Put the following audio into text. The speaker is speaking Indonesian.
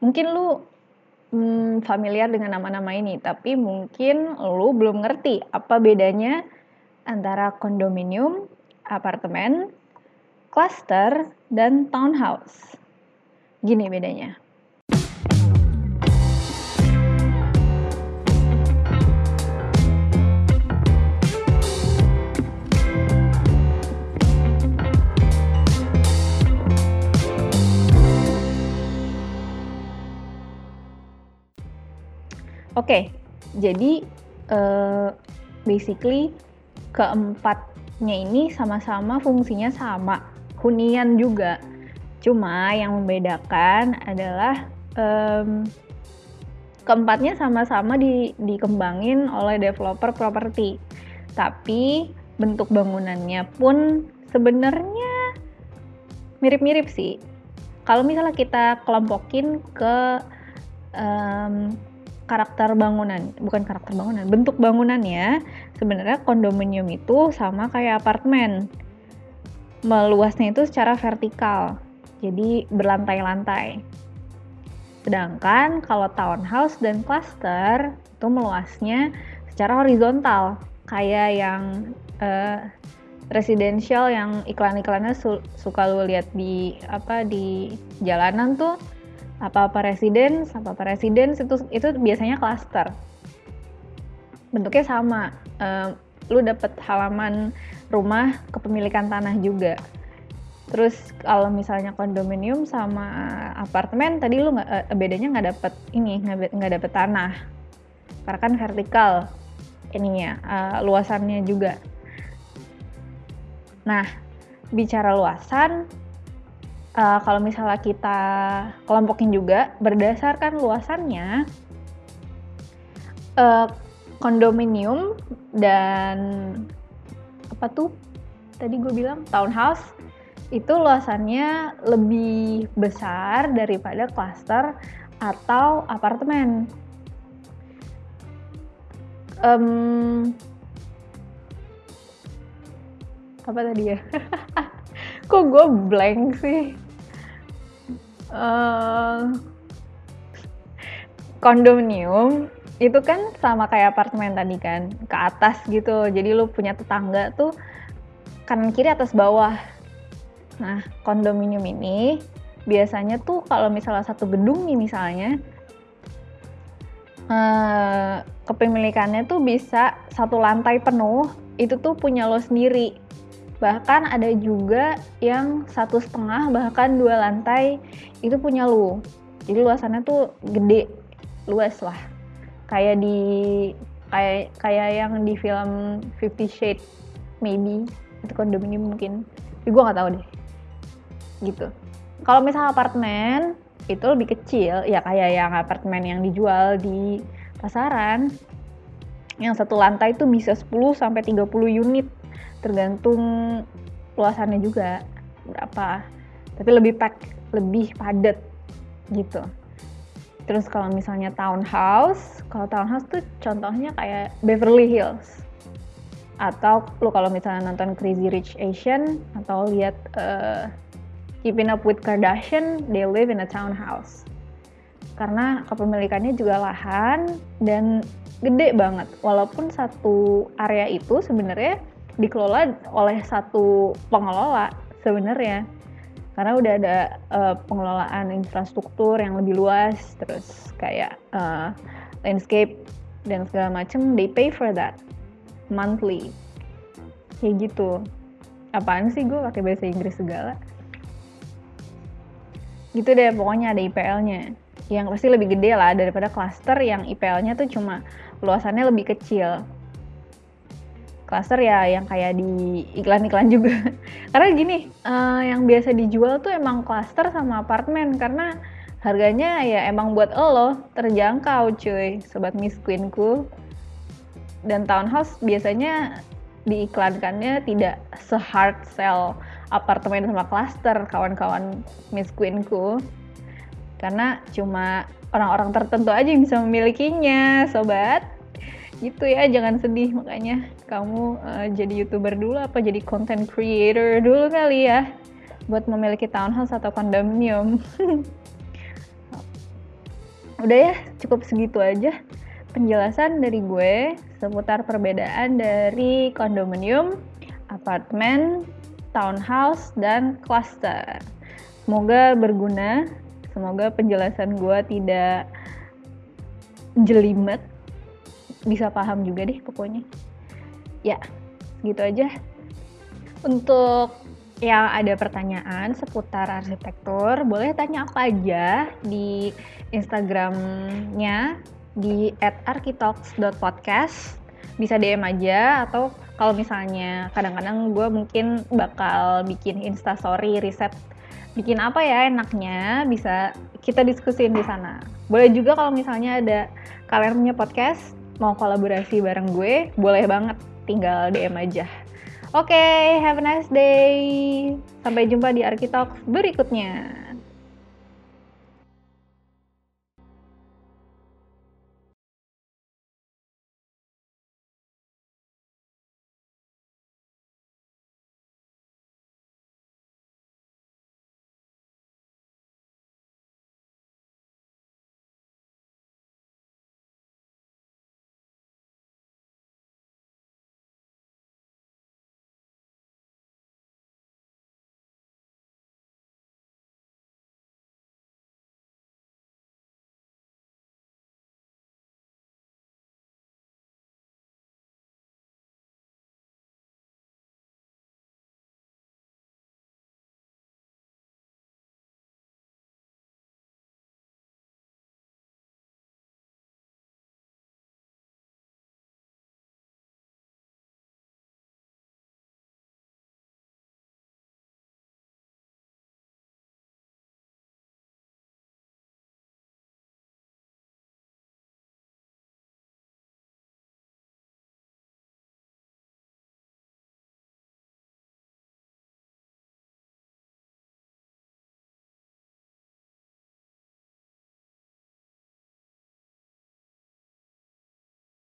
mungkin lu hmm, familiar dengan nama-nama ini, tapi mungkin lu belum ngerti apa bedanya antara kondominium, apartemen, cluster, dan townhouse. Gini bedanya. Okay, jadi uh, basically keempatnya ini sama-sama fungsinya sama, hunian juga. Cuma yang membedakan adalah um, keempatnya sama-sama di, dikembangin oleh developer properti. Tapi bentuk bangunannya pun sebenarnya mirip-mirip sih. Kalau misalnya kita kelompokin ke um, karakter bangunan, bukan karakter bangunan, bentuk bangunannya sebenarnya kondominium itu sama kayak apartemen. Meluasnya itu secara vertikal, jadi berlantai-lantai. Sedangkan kalau townhouse dan cluster itu meluasnya secara horizontal, kayak yang uh, residential yang iklan-iklannya su suka lu lihat di apa di jalanan tuh apa-apa residence, apa-apa residence itu itu biasanya cluster. Bentuknya sama. Uh, lu dapet halaman rumah kepemilikan tanah juga. Terus kalau misalnya kondominium sama apartemen tadi lu nggak uh, bedanya nggak dapet ini nggak dapet tanah karena kan vertikal ininya uh, luasannya juga. Nah bicara luasan uh, kalau misalnya kita kelompokin juga berdasarkan luasannya uh, kondominium dan apa tuh tadi gue bilang townhouse itu luasannya lebih besar daripada klaster atau apartemen. Um, apa tadi ya? kok gue blank sih uh, kondominium itu kan sama kayak apartemen tadi kan ke atas gitu. Jadi lu punya tetangga tuh kanan kiri atas bawah. Nah kondominium ini biasanya tuh kalau misalnya satu gedung nih misalnya uh, kepemilikannya tuh bisa satu lantai penuh itu tuh punya lo sendiri bahkan ada juga yang satu setengah bahkan dua lantai itu punya lu. Jadi luasannya tuh gede luas lah. Kayak di kayak kayak yang di film Fifty Shades maybe. Itu kondominium mungkin. Tapi gue nggak tahu deh. Gitu. Kalau misalnya apartemen itu lebih kecil. Ya kayak yang apartemen yang dijual di pasaran. Yang satu lantai itu bisa 10 sampai 30 unit tergantung luasannya juga berapa. Tapi lebih pack lebih padat gitu. Terus kalau misalnya townhouse kalau townhouse tuh contohnya kayak Beverly Hills. Atau lu kalau misalnya nonton Crazy Rich Asian atau lihat uh, Keeping Up with Kardashian they live in a townhouse. Karena kepemilikannya juga lahan dan gede banget. Walaupun satu area itu sebenarnya dikelola oleh satu pengelola sebenarnya. Karena udah ada uh, pengelolaan infrastruktur yang lebih luas terus kayak uh, landscape dan segala macam they pay for that monthly. Kayak gitu. Apaan sih gue pakai bahasa Inggris segala? Gitu deh pokoknya ada IPL-nya yang pasti lebih gede lah daripada cluster yang IPL-nya tuh cuma luasannya lebih kecil cluster ya yang kayak di iklan-iklan juga. karena gini, uh, yang biasa dijual tuh emang cluster sama apartemen karena harganya ya emang buat lo terjangkau cuy, sobat Miss Queenku. Dan townhouse biasanya diiklankannya tidak se-hard sell apartemen sama cluster kawan-kawan Miss Queenku. Karena cuma orang-orang tertentu aja yang bisa memilikinya, sobat gitu ya jangan sedih. Makanya kamu uh, jadi youtuber dulu apa jadi content creator dulu kali ya? Buat memiliki townhouse atau kondominium. Udah ya cukup segitu aja penjelasan dari gue seputar perbedaan dari kondominium, apartemen, townhouse, dan cluster. Semoga berguna, semoga penjelasan gue tidak jelimet, bisa paham juga deh pokoknya. Ya, gitu aja. Untuk yang ada pertanyaan seputar arsitektur, boleh tanya apa aja di Instagramnya di @arkitalks.podcast bisa DM aja atau kalau misalnya kadang-kadang gue mungkin bakal bikin instastory riset bikin apa ya enaknya bisa kita diskusin di sana boleh juga kalau misalnya ada kalian punya podcast mau kolaborasi bareng gue boleh banget tinggal DM aja. Oke okay, have a nice day. Sampai jumpa di Arkitalks berikutnya